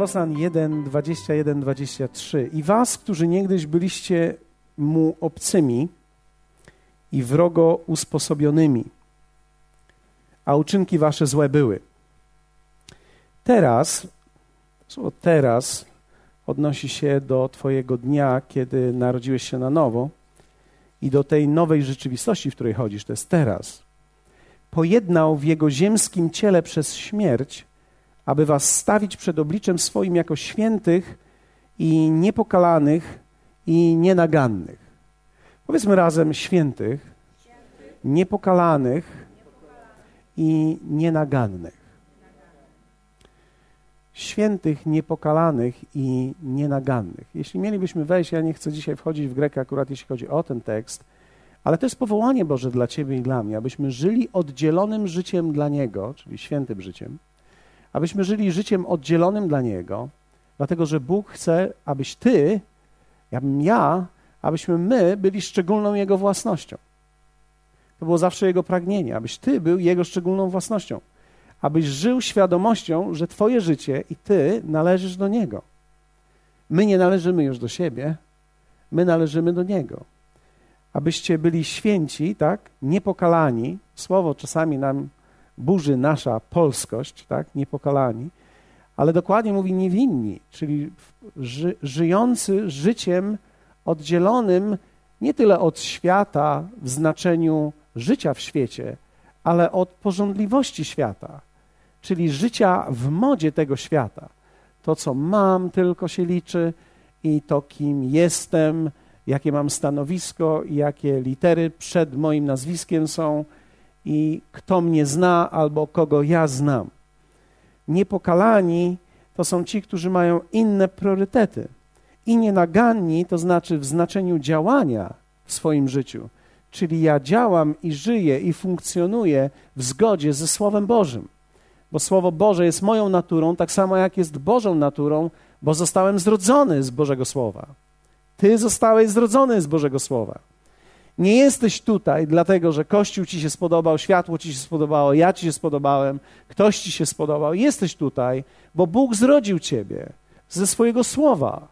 Kolosan 1, 21, 23. I was, którzy niegdyś byliście mu obcymi i wrogo usposobionymi, a uczynki wasze złe były. Teraz, słowo teraz odnosi się do Twojego dnia, kiedy narodziłeś się na nowo i do tej nowej rzeczywistości, w której chodzisz, to jest teraz. Pojednał w Jego ziemskim ciele przez śmierć, aby Was stawić przed obliczem swoim jako świętych i niepokalanych i nienagannych. Powiedzmy razem świętych, niepokalanych i nienagannych świętych, niepokalanych i nienagannych. Jeśli mielibyśmy wejść, ja nie chcę dzisiaj wchodzić w Grekę akurat jeśli chodzi o ten tekst, ale to jest powołanie Boże dla Ciebie i dla mnie, abyśmy żyli oddzielonym życiem dla Niego, czyli świętym życiem, abyśmy żyli życiem oddzielonym dla Niego, dlatego że Bóg chce, abyś Ty, abym ja, abyśmy my byli szczególną Jego własnością. To było zawsze Jego pragnienie, abyś Ty był Jego szczególną własnością abyś żył świadomością, że Twoje życie i Ty należysz do Niego. My nie należymy już do siebie, my należymy do Niego. Abyście byli święci, tak, niepokalani. Słowo czasami nam burzy nasza polskość, tak, niepokalani, ale dokładnie mówi niewinni, czyli ży, żyjący życiem oddzielonym nie tyle od świata w znaczeniu życia w świecie, ale od porządliwości świata czyli życia w modzie tego świata. To, co mam, tylko się liczy i to, kim jestem, jakie mam stanowisko, jakie litery przed moim nazwiskiem są i kto mnie zna albo kogo ja znam. Niepokalani to są ci, którzy mają inne priorytety. I nienaganni to znaczy w znaczeniu działania w swoim życiu. Czyli ja działam i żyję i funkcjonuję w zgodzie ze Słowem Bożym bo Słowo Boże jest moją naturą, tak samo jak jest Bożą naturą, bo zostałem zrodzony z Bożego Słowa. Ty zostałeś zrodzony z Bożego Słowa. Nie jesteś tutaj dlatego, że Kościół ci się spodobał, światło ci się spodobało, ja ci się spodobałem, ktoś ci się spodobał. Jesteś tutaj, bo Bóg zrodził ciebie ze swojego Słowa.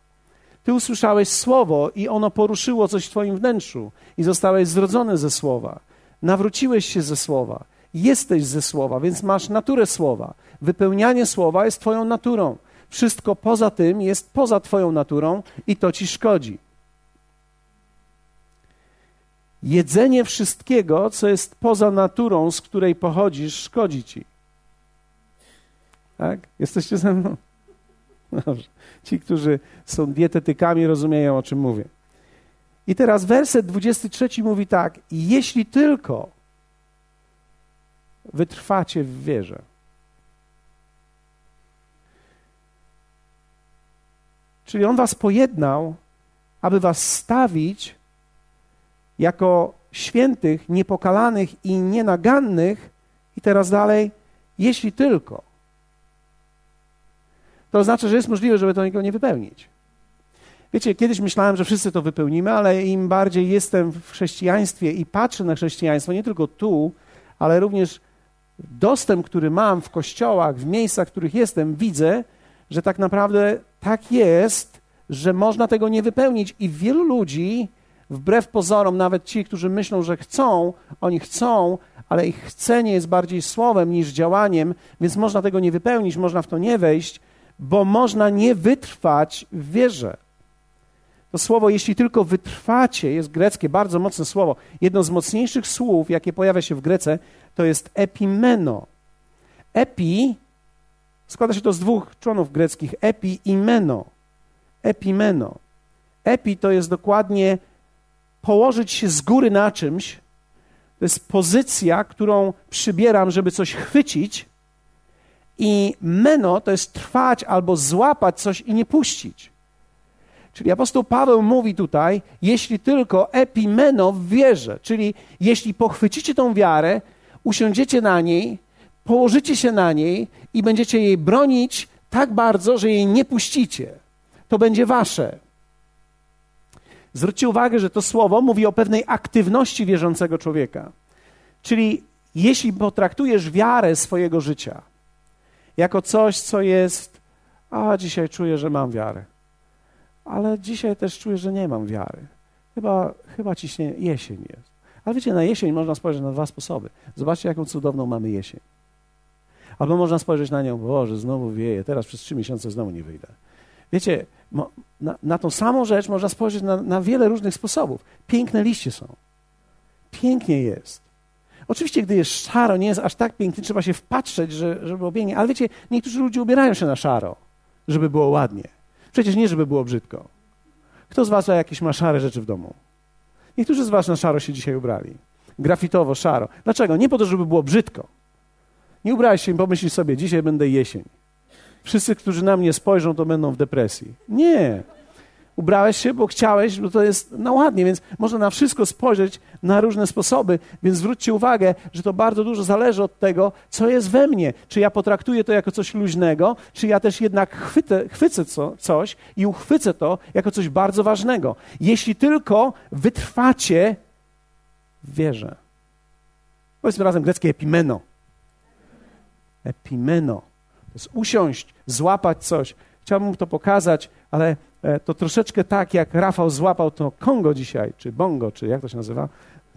Ty usłyszałeś Słowo i ono poruszyło coś w twoim wnętrzu i zostałeś zrodzony ze Słowa. Nawróciłeś się ze Słowa Jesteś ze słowa, więc masz naturę słowa. Wypełnianie słowa jest Twoją naturą. Wszystko poza tym jest poza Twoją naturą i to Ci szkodzi. Jedzenie wszystkiego, co jest poza naturą, z której pochodzisz, szkodzi Ci. Tak? Jesteście ze mną? Dobrze. Ci, którzy są dietetykami, rozumieją, o czym mówię. I teraz werset 23 mówi tak: Jeśli tylko wytrwacie w wierze. Czyli On was pojednał, aby was stawić jako świętych, niepokalanych i nienagannych. I teraz dalej, jeśli tylko. To znaczy, że jest możliwe, żeby to nikogo nie wypełnić. Wiecie, kiedyś myślałem, że wszyscy to wypełnimy, ale im bardziej jestem w chrześcijaństwie i patrzę na chrześcijaństwo, nie tylko tu, ale również dostęp, który mam w kościołach, w miejscach, w których jestem, widzę, że tak naprawdę tak jest, że można tego nie wypełnić i wielu ludzi, wbrew pozorom, nawet ci, którzy myślą, że chcą, oni chcą, ale ich chcenie jest bardziej słowem niż działaniem, więc można tego nie wypełnić, można w to nie wejść, bo można nie wytrwać w wierze. To słowo, jeśli tylko wytrwacie, jest greckie, bardzo mocne słowo. Jedno z mocniejszych słów, jakie pojawia się w Grece, to jest epimeno. Epi składa się to z dwóch członów greckich: epi i meno. Epimeno. Epi to jest dokładnie położyć się z góry na czymś. To jest pozycja, którą przybieram, żeby coś chwycić. I meno to jest trwać albo złapać coś i nie puścić. Czyli apostoł Paweł mówi tutaj, jeśli tylko epimeno w wierze, czyli jeśli pochwycicie tą wiarę, usiądziecie na niej, położycie się na niej i będziecie jej bronić tak bardzo, że jej nie puścicie. To będzie wasze. Zwróćcie uwagę, że to słowo mówi o pewnej aktywności wierzącego człowieka. Czyli jeśli potraktujesz wiarę swojego życia jako coś, co jest A dzisiaj czuję, że mam wiarę. Ale dzisiaj też czuję, że nie mam wiary. Chyba, chyba ciśnie jesień jest. Ale wiecie, na jesień można spojrzeć na dwa sposoby. Zobaczcie, jaką cudowną mamy jesień. Albo można spojrzeć na nią, Boże, znowu wieje, teraz przez trzy miesiące znowu nie wyjdę. Wiecie, na, na tą samą rzecz można spojrzeć na, na wiele różnych sposobów. Piękne liście są. Pięknie jest. Oczywiście, gdy jest szaro, nie jest aż tak pięknie, trzeba się wpatrzeć, że, żeby było pięknie. Ale wiecie, niektórzy ludzie ubierają się na szaro, żeby było ładnie. Przecież nie, żeby było brzydko. Kto z was ma jakieś ma szare rzeczy w domu? Niektórzy z was na szaro się dzisiaj ubrali. Grafitowo, szaro. Dlaczego? Nie po to, żeby było brzydko. Nie ubrałeś się i pomyślisz sobie, dzisiaj będę jesień. Wszyscy, którzy na mnie spojrzą, to będą w depresji. Nie. Ubrałeś się, bo chciałeś, bo to jest na ładnie, więc można na wszystko spojrzeć na różne sposoby. Więc zwróćcie uwagę, że to bardzo dużo zależy od tego, co jest we mnie. Czy ja potraktuję to jako coś luźnego, czy ja też jednak chwytę, chwycę co, coś i uchwycę to jako coś bardzo ważnego. Jeśli tylko wytrwacie w wierze. Powiedzmy razem greckie epimeno. Epimeno. Usiąść, złapać coś. Chciałbym to pokazać, ale e, to troszeczkę tak, jak Rafał złapał to Kongo dzisiaj, czy Bongo, czy jak to się nazywa.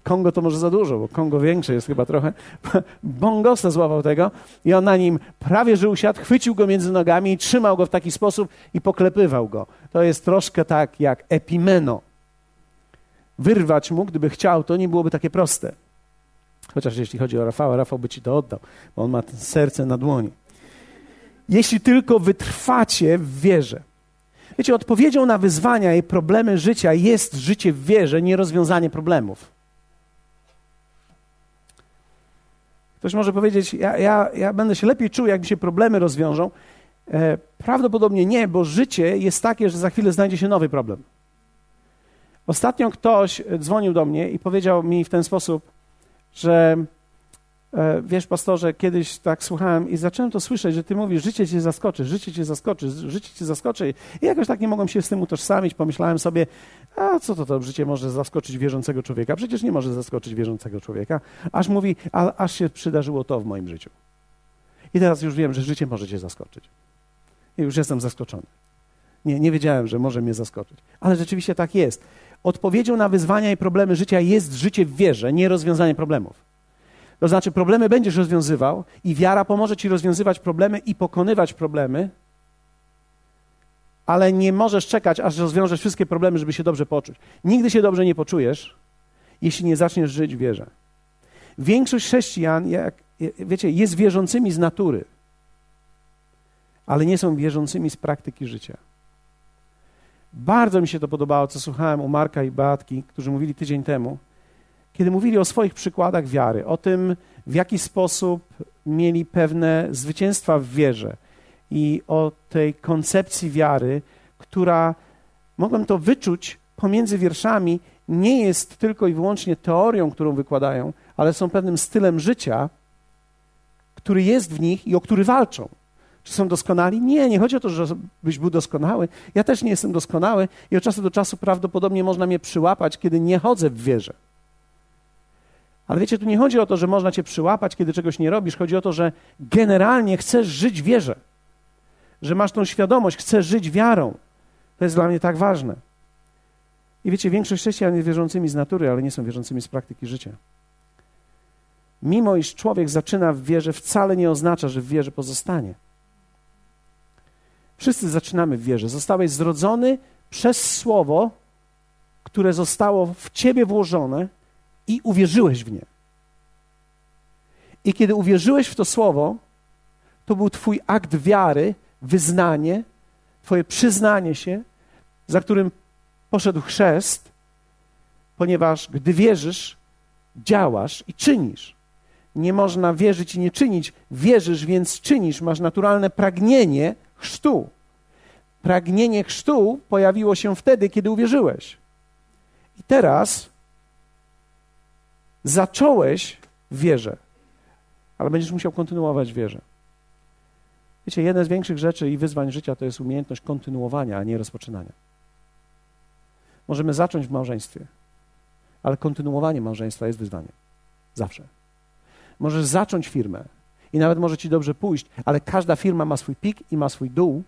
Kongo to może za dużo, bo Kongo większe jest chyba trochę. Bongosa złapał tego i on na nim prawie że usiadł, chwycił go między nogami i trzymał go w taki sposób i poklepywał go. To jest troszkę tak jak epimeno. Wyrwać mu, gdyby chciał, to nie byłoby takie proste. Chociaż jeśli chodzi o Rafała, Rafał by ci to oddał, bo on ma serce na dłoni. Jeśli tylko wytrwacie w wierze. Wiecie, odpowiedzią na wyzwania i problemy życia jest życie w wierze, nie rozwiązanie problemów. Ktoś może powiedzieć, ja, ja, ja będę się lepiej czuł, jak mi się problemy rozwiążą. E, prawdopodobnie nie, bo życie jest takie, że za chwilę znajdzie się nowy problem. Ostatnio ktoś dzwonił do mnie i powiedział mi w ten sposób, że wiesz, pastorze, kiedyś tak słuchałem i zacząłem to słyszeć, że ty mówisz, życie cię zaskoczy, życie cię zaskoczy, życie cię zaskoczy. I jakoś tak nie mogłem się z tym utożsamić. Pomyślałem sobie, a co to to życie może zaskoczyć wierzącego człowieka? Przecież nie może zaskoczyć wierzącego człowieka. Aż mówi, a, aż się przydarzyło to w moim życiu. I teraz już wiem, że życie może cię zaskoczyć. I już jestem zaskoczony. Nie, nie wiedziałem, że może mnie zaskoczyć. Ale rzeczywiście tak jest. Odpowiedzią na wyzwania i problemy życia jest życie w wierze, nie rozwiązanie problemów. To znaczy, problemy będziesz rozwiązywał i wiara pomoże ci rozwiązywać problemy i pokonywać problemy, ale nie możesz czekać, aż rozwiążesz wszystkie problemy, żeby się dobrze poczuć. Nigdy się dobrze nie poczujesz, jeśli nie zaczniesz żyć w wierze. Większość chrześcijan, jak, wiecie, jest wierzącymi z natury, ale nie są wierzącymi z praktyki życia. Bardzo mi się to podobało, co słuchałem u Marka i Beatki, którzy mówili tydzień temu, kiedy mówili o swoich przykładach wiary, o tym, w jaki sposób mieli pewne zwycięstwa w wierze i o tej koncepcji wiary, która, mogłem to wyczuć pomiędzy wierszami, nie jest tylko i wyłącznie teorią, którą wykładają, ale są pewnym stylem życia, który jest w nich i o który walczą. Czy są doskonali? Nie, nie chodzi o to, żebyś był doskonały. Ja też nie jestem doskonały i od czasu do czasu prawdopodobnie można mnie przyłapać, kiedy nie chodzę w wierze. Ale wiecie, tu nie chodzi o to, że można cię przyłapać, kiedy czegoś nie robisz. Chodzi o to, że generalnie chcesz żyć wierze. Że masz tą świadomość, chcesz żyć wiarą. To jest dla mnie tak ważne. I wiecie, większość chrześcijan jest wierzącymi z natury, ale nie są wierzącymi z praktyki życia. Mimo iż człowiek zaczyna w wierze, wcale nie oznacza, że w wierze pozostanie. Wszyscy zaczynamy w wierze. Zostałeś zrodzony przez słowo, które zostało w ciebie włożone i uwierzyłeś w nie. I kiedy uwierzyłeś w to słowo, to był Twój akt wiary, wyznanie, Twoje przyznanie się, za którym poszedł chrzest, ponieważ gdy wierzysz, działasz i czynisz. Nie można wierzyć i nie czynić. Wierzysz, więc czynisz. Masz naturalne pragnienie chrztu. Pragnienie chrztu pojawiło się wtedy, kiedy uwierzyłeś. I teraz zacząłeś w wierze, ale będziesz musiał kontynuować wierze. Wiecie, jedna z większych rzeczy i wyzwań życia to jest umiejętność kontynuowania, a nie rozpoczynania. Możemy zacząć w małżeństwie, ale kontynuowanie małżeństwa jest wyzwaniem. Zawsze. Możesz zacząć firmę i nawet może ci dobrze pójść, ale każda firma ma swój pik i ma swój dół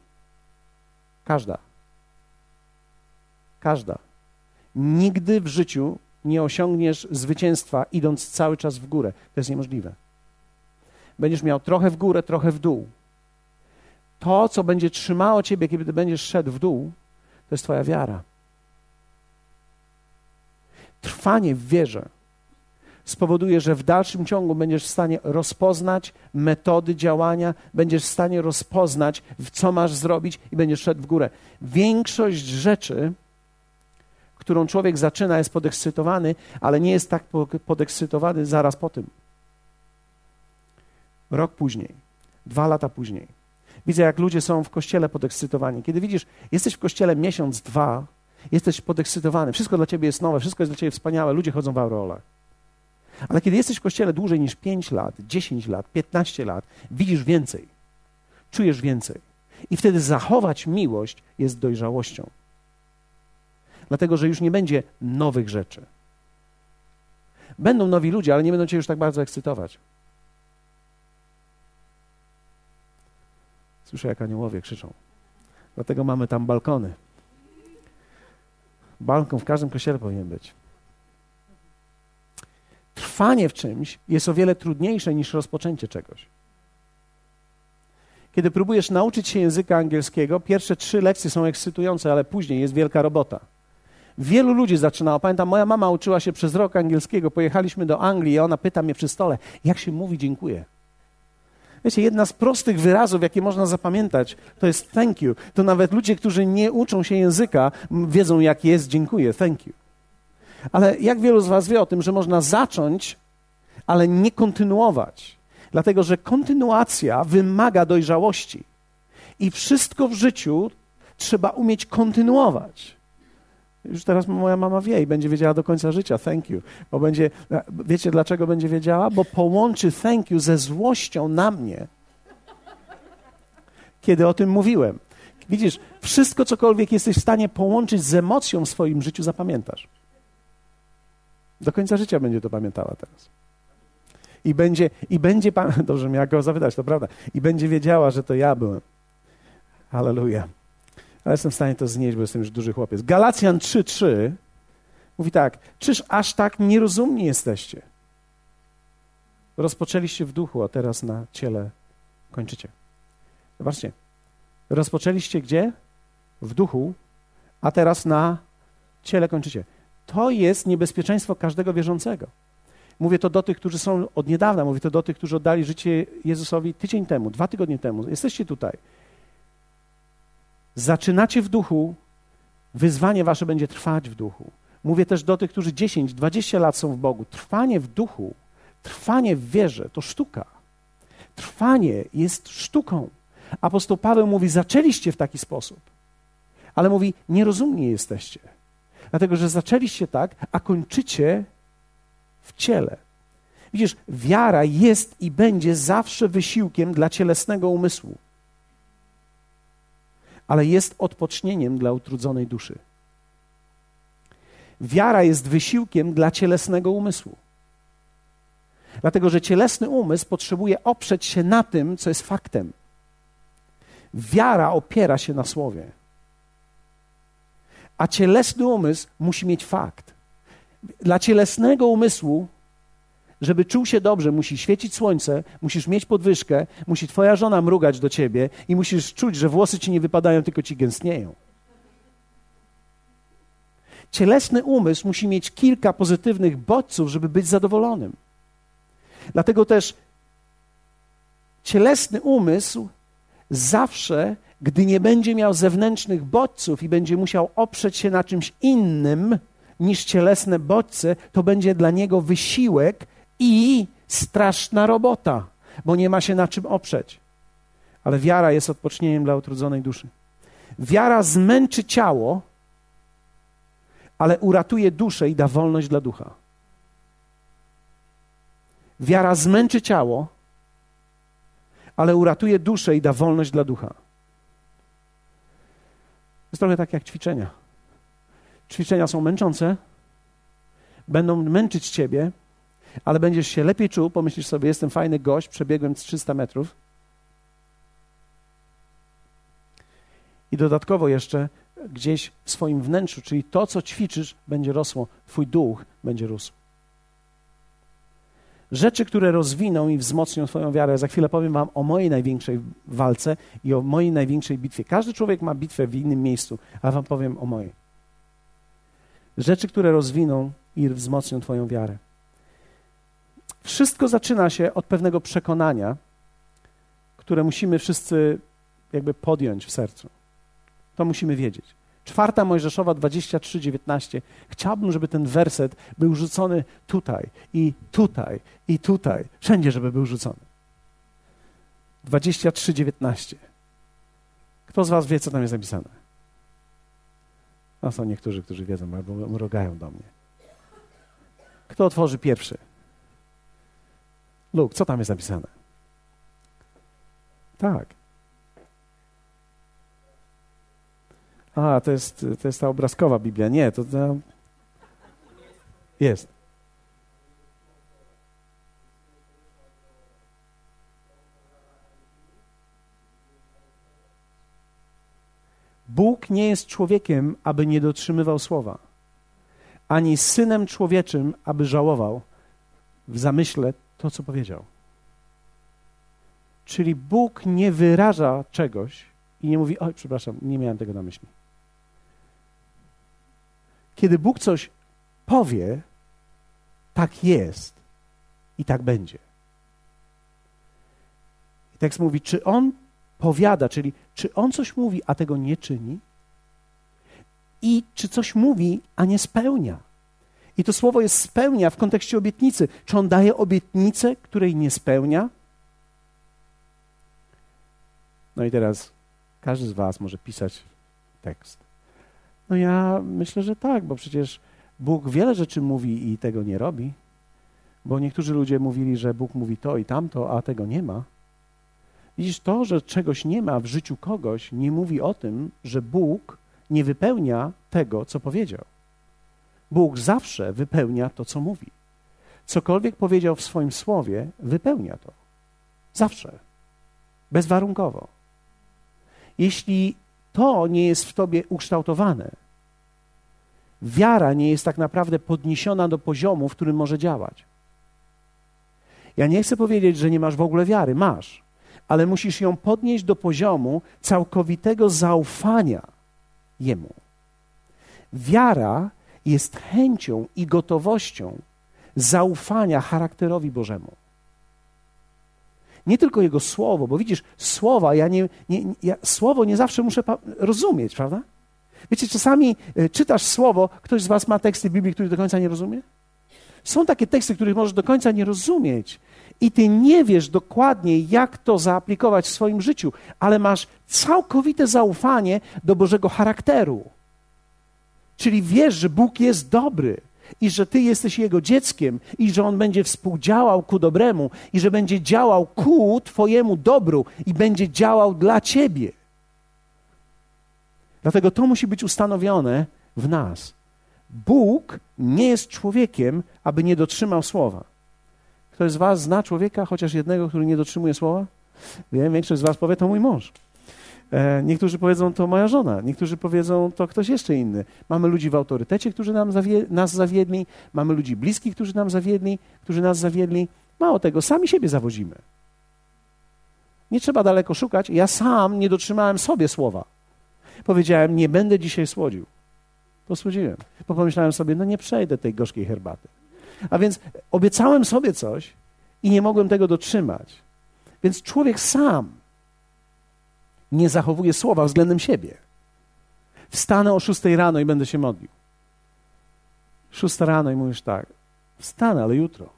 Każda. Każda. Nigdy w życiu nie osiągniesz zwycięstwa, idąc cały czas w górę. To jest niemożliwe. Będziesz miał trochę w górę, trochę w dół. To, co będzie trzymało ciebie, kiedy będziesz szedł w dół, to jest Twoja wiara. Trwanie w wierze spowoduje, że w dalszym ciągu będziesz w stanie rozpoznać metody działania, będziesz w stanie rozpoznać, co masz zrobić i będziesz szedł w górę. Większość rzeczy, którą człowiek zaczyna, jest podekscytowany, ale nie jest tak podekscytowany zaraz po tym. Rok później, dwa lata później. Widzę, jak ludzie są w kościele podekscytowani. Kiedy widzisz, jesteś w kościele miesiąc, dwa, jesteś podekscytowany, wszystko dla ciebie jest nowe, wszystko jest dla ciebie wspaniałe, ludzie chodzą w aureolach. Ale kiedy jesteś w kościele dłużej niż 5 lat, 10 lat, 15 lat, widzisz więcej, czujesz więcej. I wtedy zachować miłość jest dojrzałością. Dlatego, że już nie będzie nowych rzeczy. Będą nowi ludzie, ale nie będą cię już tak bardzo ekscytować. Słyszę, jak aniołowie krzyczą. Dlatego mamy tam balkony. Balkon w każdym kościele powinien być. Trwanie w czymś jest o wiele trudniejsze niż rozpoczęcie czegoś. Kiedy próbujesz nauczyć się języka angielskiego, pierwsze trzy lekcje są ekscytujące, ale później jest wielka robota. Wielu ludzi zaczynało. Pamiętam, moja mama uczyła się przez rok angielskiego. Pojechaliśmy do Anglii i ona pyta mnie przy stole, jak się mówi dziękuję. Wiecie, jedna z prostych wyrazów, jakie można zapamiętać, to jest thank you. To nawet ludzie, którzy nie uczą się języka, wiedzą, jak jest dziękuję, thank you. Ale jak wielu z Was wie o tym, że można zacząć, ale nie kontynuować? Dlatego, że kontynuacja wymaga dojrzałości. I wszystko w życiu trzeba umieć kontynuować. Już teraz moja mama wie i będzie wiedziała do końca życia thank you. Bo będzie, wiecie dlaczego będzie wiedziała? Bo połączy thank you ze złością na mnie. Kiedy o tym mówiłem. Widzisz, wszystko cokolwiek jesteś w stanie połączyć z emocją w swoim życiu, zapamiętasz. Do końca życia będzie to pamiętała teraz. I będzie, i będzie dobrze miała go zapytać, to prawda. I będzie wiedziała, że to ja byłem. Hallelujah ale jestem w stanie to znieść, bo jestem już duży chłopiec. Galacjan 3:3 mówi tak: Czyż aż tak nierozumni jesteście? Rozpoczęliście w duchu, a teraz na ciele kończycie. Zobaczcie. Rozpoczęliście gdzie? W duchu, a teraz na ciele kończycie. To jest niebezpieczeństwo każdego wierzącego. Mówię to do tych, którzy są od niedawna, mówię to do tych, którzy oddali życie Jezusowi tydzień temu, dwa tygodnie temu. Jesteście tutaj zaczynacie w duchu, wyzwanie wasze będzie trwać w duchu. Mówię też do tych, którzy 10, 20 lat są w Bogu. Trwanie w duchu, trwanie w wierze to sztuka. Trwanie jest sztuką. Apostoł Paweł mówi: Zaczęliście w taki sposób, ale mówi: Nierozumni jesteście, dlatego że zaczęliście tak, a kończycie w ciele. Widzisz, wiara jest i będzie zawsze wysiłkiem dla cielesnego umysłu ale jest odpocznieniem dla utrudzonej duszy. Wiara jest wysiłkiem dla cielesnego umysłu. Dlatego, że cielesny umysł potrzebuje oprzeć się na tym, co jest faktem. Wiara opiera się na słowie. A cielesny umysł musi mieć fakt. Dla cielesnego umysłu żeby czuł się dobrze, musi świecić słońce, musisz mieć podwyżkę, musi twoja żona mrugać do ciebie i musisz czuć, że włosy ci nie wypadają, tylko ci gęstnieją. Cielesny umysł musi mieć kilka pozytywnych bodźców, żeby być zadowolonym. Dlatego też cielesny umysł zawsze, gdy nie będzie miał zewnętrznych bodźców i będzie musiał oprzeć się na czymś innym niż cielesne bodźce, to będzie dla niego wysiłek i straszna robota, bo nie ma się na czym oprzeć. Ale wiara jest odpocznieniem dla utrudzonej duszy. Wiara zmęczy ciało, ale uratuje duszę i da wolność dla ducha. Wiara zmęczy ciało, ale uratuje duszę i da wolność dla ducha. Jest trochę tak jak ćwiczenia. Ćwiczenia są męczące, będą męczyć ciebie, ale będziesz się lepiej czuł, pomyślisz sobie, jestem fajny gość, przebiegłem 300 metrów. I dodatkowo jeszcze gdzieś w swoim wnętrzu, czyli to, co ćwiczysz, będzie rosło, Twój duch będzie rósł. Rzeczy, które rozwiną i wzmocnią Twoją wiarę. Za chwilę powiem Wam o mojej największej walce i o mojej największej bitwie. Każdy człowiek ma bitwę w innym miejscu, a Wam powiem o mojej. Rzeczy, które rozwiną i wzmocnią Twoją wiarę. Wszystko zaczyna się od pewnego przekonania, które musimy wszyscy jakby podjąć w sercu. To musimy wiedzieć. Czwarta Mojżeszowa 23, 19. Chciałbym, żeby ten werset był rzucony tutaj i tutaj i tutaj. Wszędzie, żeby był rzucony. 23, 19. Kto z was wie, co tam jest napisane? No są niektórzy, którzy wiedzą, albo mrugają do mnie. Kto otworzy pierwszy? Luke, co tam jest napisane? Tak. A, to jest, to jest ta obrazkowa Biblia. Nie, to, to jest. Bóg nie jest człowiekiem, aby nie dotrzymywał słowa, ani synem człowieczym, aby żałował w zamyśle to, co powiedział. Czyli Bóg nie wyraża czegoś i nie mówi: Oj, przepraszam, nie miałem tego na myśli. Kiedy Bóg coś powie, tak jest i tak będzie. I tekst mówi, czy On powiada, czyli czy On coś mówi, a tego nie czyni? I czy coś mówi, a nie spełnia? I to słowo jest spełnia w kontekście obietnicy. Czy On daje obietnicę, której nie spełnia? No i teraz każdy z Was może pisać tekst. No ja myślę, że tak, bo przecież Bóg wiele rzeczy mówi i tego nie robi. Bo niektórzy ludzie mówili, że Bóg mówi to i tamto, a tego nie ma. Widzisz, to, że czegoś nie ma w życiu kogoś, nie mówi o tym, że Bóg nie wypełnia tego, co powiedział. Bóg zawsze wypełnia to, co mówi. Cokolwiek powiedział w swoim słowie, wypełnia to. Zawsze. Bezwarunkowo. Jeśli to nie jest w tobie ukształtowane, wiara nie jest tak naprawdę podniesiona do poziomu, w którym może działać. Ja nie chcę powiedzieć, że nie masz w ogóle wiary. Masz, ale musisz ją podnieść do poziomu całkowitego zaufania Jemu. Wiara jest chęcią i gotowością zaufania charakterowi Bożemu. Nie tylko Jego słowo, bo widzisz, słowa, ja nie, nie, ja słowo nie zawsze muszę rozumieć, prawda? Wiecie, czasami y, czytasz słowo, ktoś z Was ma teksty Biblii, których do końca nie rozumie? Są takie teksty, których możesz do końca nie rozumieć, i ty nie wiesz dokładnie, jak to zaaplikować w swoim życiu, ale masz całkowite zaufanie do Bożego charakteru. Czyli wiesz, że Bóg jest dobry i że ty jesteś Jego dzieckiem i że On będzie współdziałał ku dobremu i że będzie działał ku Twojemu dobru i będzie działał dla Ciebie. Dlatego to musi być ustanowione w nas. Bóg nie jest człowiekiem, aby nie dotrzymał słowa. Ktoś z Was zna człowieka, chociaż jednego, który nie dotrzymuje słowa? Wiem, większość z Was powie, to mój mąż. E, niektórzy powiedzą, to moja żona. Niektórzy powiedzą, to ktoś jeszcze inny. Mamy ludzi w autorytecie, którzy nam zawie nas zawiedli. Mamy ludzi bliskich, którzy nam zawiedli, którzy nas zawiedli. Mało tego, sami siebie zawodzimy. Nie trzeba daleko szukać. Ja sam nie dotrzymałem sobie słowa. Powiedziałem, nie będę dzisiaj słodził. Posłodziłem. Bo pomyślałem sobie, no nie przejdę tej gorzkiej herbaty. A więc obiecałem sobie coś i nie mogłem tego dotrzymać. Więc człowiek sam nie zachowuje słowa względem siebie. Wstanę o 6 rano i będę się modlił. 6 rano i mówisz tak, wstanę, ale jutro.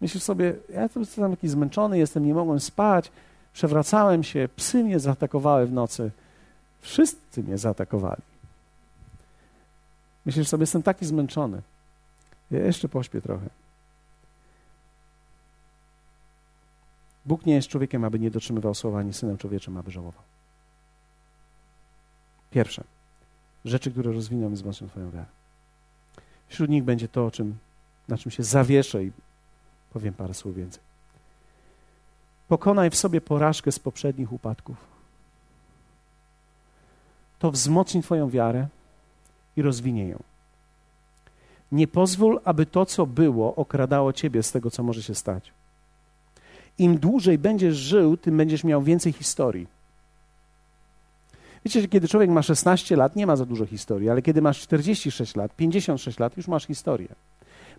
Myślisz sobie, ja jestem taki zmęczony, jestem, nie mogłem spać, przewracałem się, psy mnie zaatakowały w nocy. Wszyscy mnie zaatakowali. Myślisz sobie, jestem taki zmęczony. Ja jeszcze pośpię trochę. Bóg nie jest człowiekiem, aby nie dotrzymywał słowa, ani synem człowieczym, aby żałował. Pierwsze. Rzeczy, które rozwiną i wzmocnią Twoją wiarę. Wśród nich będzie to, o czym, na czym się zawieszę i powiem parę słów więcej. Pokonaj w sobie porażkę z poprzednich upadków. to wzmocni Twoją wiarę i rozwinie ją. Nie pozwól, aby to, co było, okradało Ciebie z tego, co może się stać. Im dłużej będziesz żył, tym będziesz miał więcej historii. Wiecie, że kiedy człowiek ma 16 lat, nie ma za dużo historii, ale kiedy masz 46 lat, 56 lat, już masz historię.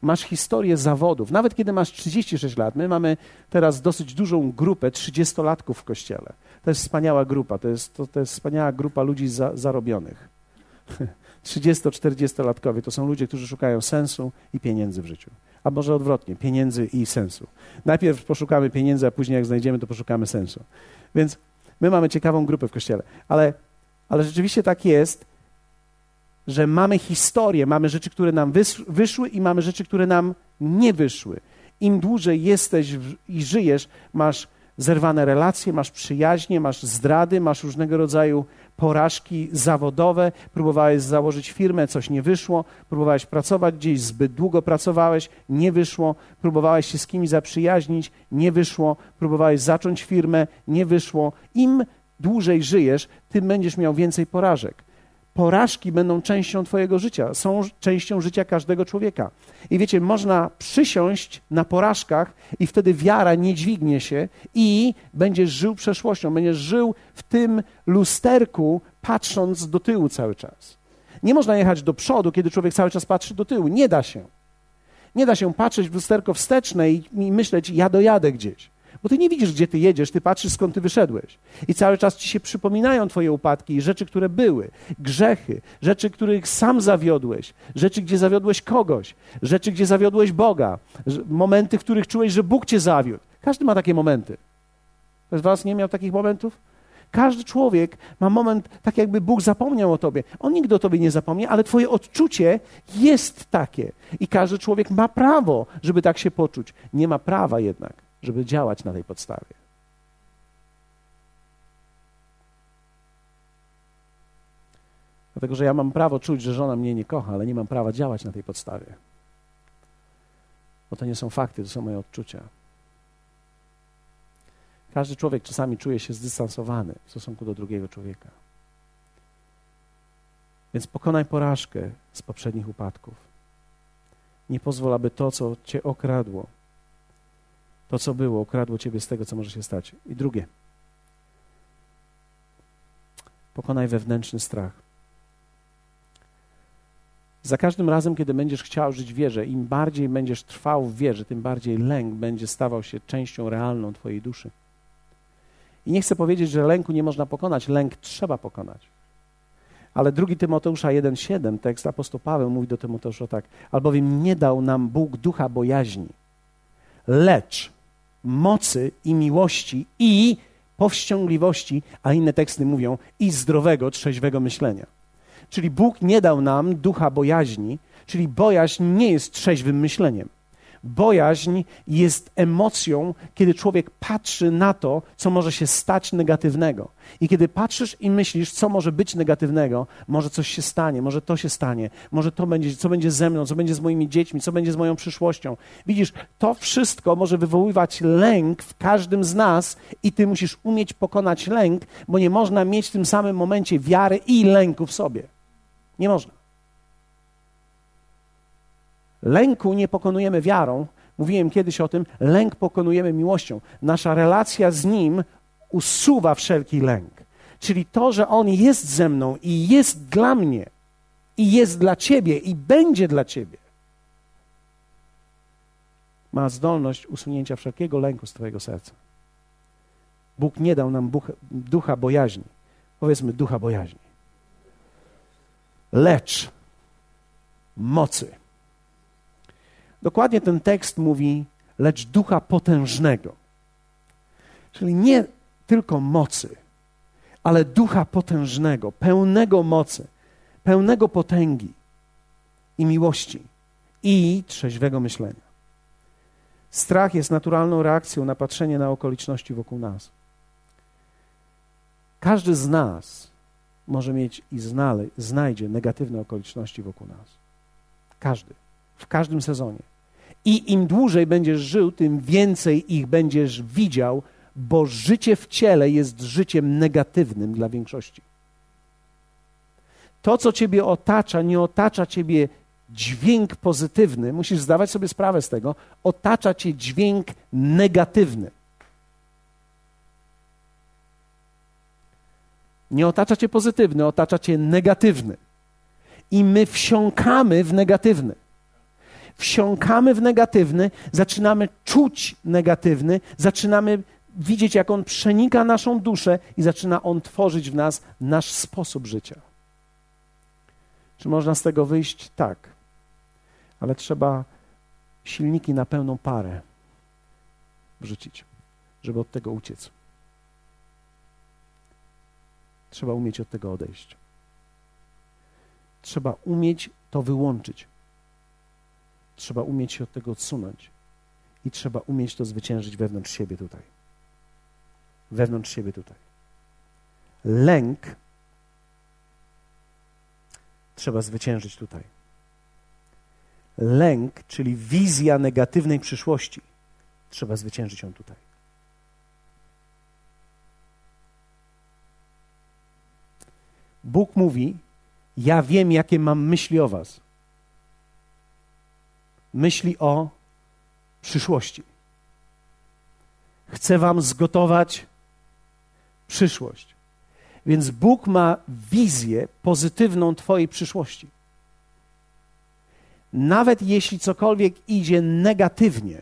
Masz historię zawodów. Nawet kiedy masz 36 lat, my mamy teraz dosyć dużą grupę 30-latków w kościele. To jest wspaniała grupa, to jest, to, to jest wspaniała grupa ludzi za, zarobionych. 30-40-latkowie to są ludzie, którzy szukają sensu i pieniędzy w życiu. A może odwrotnie, pieniędzy i sensu. Najpierw poszukamy pieniędzy, a później jak znajdziemy, to poszukamy sensu. Więc my mamy ciekawą grupę w kościele. Ale, ale rzeczywiście tak jest, że mamy historię, mamy rzeczy, które nam wyszły i mamy rzeczy, które nam nie wyszły. Im dłużej jesteś i żyjesz, masz zerwane relacje, masz przyjaźnie, masz zdrady, masz różnego rodzaju porażki zawodowe, próbowałeś założyć firmę, coś nie wyszło, próbowałeś pracować gdzieś, zbyt długo pracowałeś, nie wyszło, próbowałeś się z kimś zaprzyjaźnić, nie wyszło, próbowałeś zacząć firmę, nie wyszło. Im dłużej żyjesz, tym będziesz miał więcej porażek porażki będą częścią Twojego życia, są częścią życia każdego człowieka. I wiecie, można przysiąść na porażkach, i wtedy wiara nie dźwignie się, i będziesz żył przeszłością, będziesz żył w tym lusterku, patrząc do tyłu cały czas. Nie można jechać do przodu, kiedy człowiek cały czas patrzy do tyłu. Nie da się. Nie da się patrzeć w lusterko wsteczne i, i myśleć, ja dojadę gdzieś. Bo ty nie widzisz, gdzie ty jedziesz, ty patrzysz, skąd ty wyszedłeś. I cały czas ci się przypominają twoje upadki i rzeczy, które były, grzechy, rzeczy, których sam zawiodłeś, rzeczy, gdzie zawiodłeś kogoś, rzeczy, gdzie zawiodłeś Boga, momenty, w których czułeś, że Bóg cię zawiódł. Każdy ma takie momenty. Ktoś z was nie miał takich momentów? Każdy człowiek ma moment, tak jakby Bóg zapomniał o tobie. On nigdy o tobie nie zapomnie, ale twoje odczucie jest takie. I każdy człowiek ma prawo, żeby tak się poczuć. Nie ma prawa jednak, żeby działać na tej podstawie. Dlatego, że ja mam prawo czuć, że żona mnie nie kocha, ale nie mam prawa działać na tej podstawie. Bo to nie są fakty, to są moje odczucia. Każdy człowiek czasami czuje się zdystansowany w stosunku do drugiego człowieka. Więc pokonaj porażkę z poprzednich upadków. Nie pozwól, aby to, co cię okradło, to, co było, ukradło ciebie z tego, co może się stać. I drugie, pokonaj wewnętrzny strach. Za każdym razem, kiedy będziesz chciał żyć w wierze, im bardziej będziesz trwał w wierze, tym bardziej lęk będzie stawał się częścią realną Twojej duszy. I nie chcę powiedzieć, że lęku nie można pokonać, lęk trzeba pokonać. Ale drugi Tymoteusza 1,7, tekst apostoł Paweł mówi do Tymoteusza tak, albowiem nie dał nam Bóg ducha bojaźni, lecz mocy i miłości i powściągliwości, a inne teksty mówią i zdrowego, trzeźwego myślenia. Czyli Bóg nie dał nam ducha bojaźni, czyli bojaźń nie jest trzeźwym myśleniem. Bojaźń jest emocją, kiedy człowiek patrzy na to, co może się stać negatywnego. I kiedy patrzysz i myślisz, co może być negatywnego, może coś się stanie, może to się stanie, może to będzie, co będzie ze mną, co będzie z moimi dziećmi, co będzie z moją przyszłością. Widzisz, to wszystko może wywoływać lęk w każdym z nas i ty musisz umieć pokonać lęk, bo nie można mieć w tym samym momencie wiary i lęku w sobie. Nie można. Lęku nie pokonujemy wiarą. Mówiłem kiedyś o tym, lęk pokonujemy miłością. Nasza relacja z Nim usuwa wszelki lęk. Czyli to, że On jest ze mną i jest dla mnie, i jest dla Ciebie, i będzie dla Ciebie, ma zdolność usunięcia wszelkiego lęku z Twojego serca. Bóg nie dał nam bucha, ducha bojaźni. Powiedzmy, ducha bojaźni. Lecz mocy Dokładnie ten tekst mówi, lecz ducha potężnego. Czyli nie tylko mocy, ale ducha potężnego, pełnego mocy, pełnego potęgi i miłości i trzeźwego myślenia. Strach jest naturalną reakcją na patrzenie na okoliczności wokół nas. Każdy z nas może mieć i znale, znajdzie negatywne okoliczności wokół nas. Każdy. W każdym sezonie. I im dłużej będziesz żył, tym więcej ich będziesz widział, bo życie w ciele jest życiem negatywnym dla większości. to, co ciebie otacza, nie otacza ciebie dźwięk pozytywny, musisz zdawać sobie sprawę z tego, otacza cię dźwięk negatywny. Nie otacza cię pozytywny, otacza cię negatywny. I my wsiąkamy w negatywny. Wsiąkamy w negatywny, zaczynamy czuć negatywny, zaczynamy widzieć, jak on przenika naszą duszę i zaczyna on tworzyć w nas nasz sposób życia. Czy można z tego wyjść? Tak. Ale trzeba silniki na pełną parę wrzucić, żeby od tego uciec. Trzeba umieć od tego odejść. Trzeba umieć to wyłączyć. Trzeba umieć się od tego odsunąć. I trzeba umieć to zwyciężyć wewnątrz siebie tutaj. Wewnątrz siebie tutaj. Lęk trzeba zwyciężyć tutaj. Lęk, czyli wizja negatywnej przyszłości, trzeba zwyciężyć ją tutaj. Bóg mówi: Ja wiem, jakie mam myśli o Was. Myśli o przyszłości. Chcę Wam zgotować przyszłość. Więc Bóg ma wizję pozytywną Twojej przyszłości. Nawet jeśli cokolwiek idzie negatywnie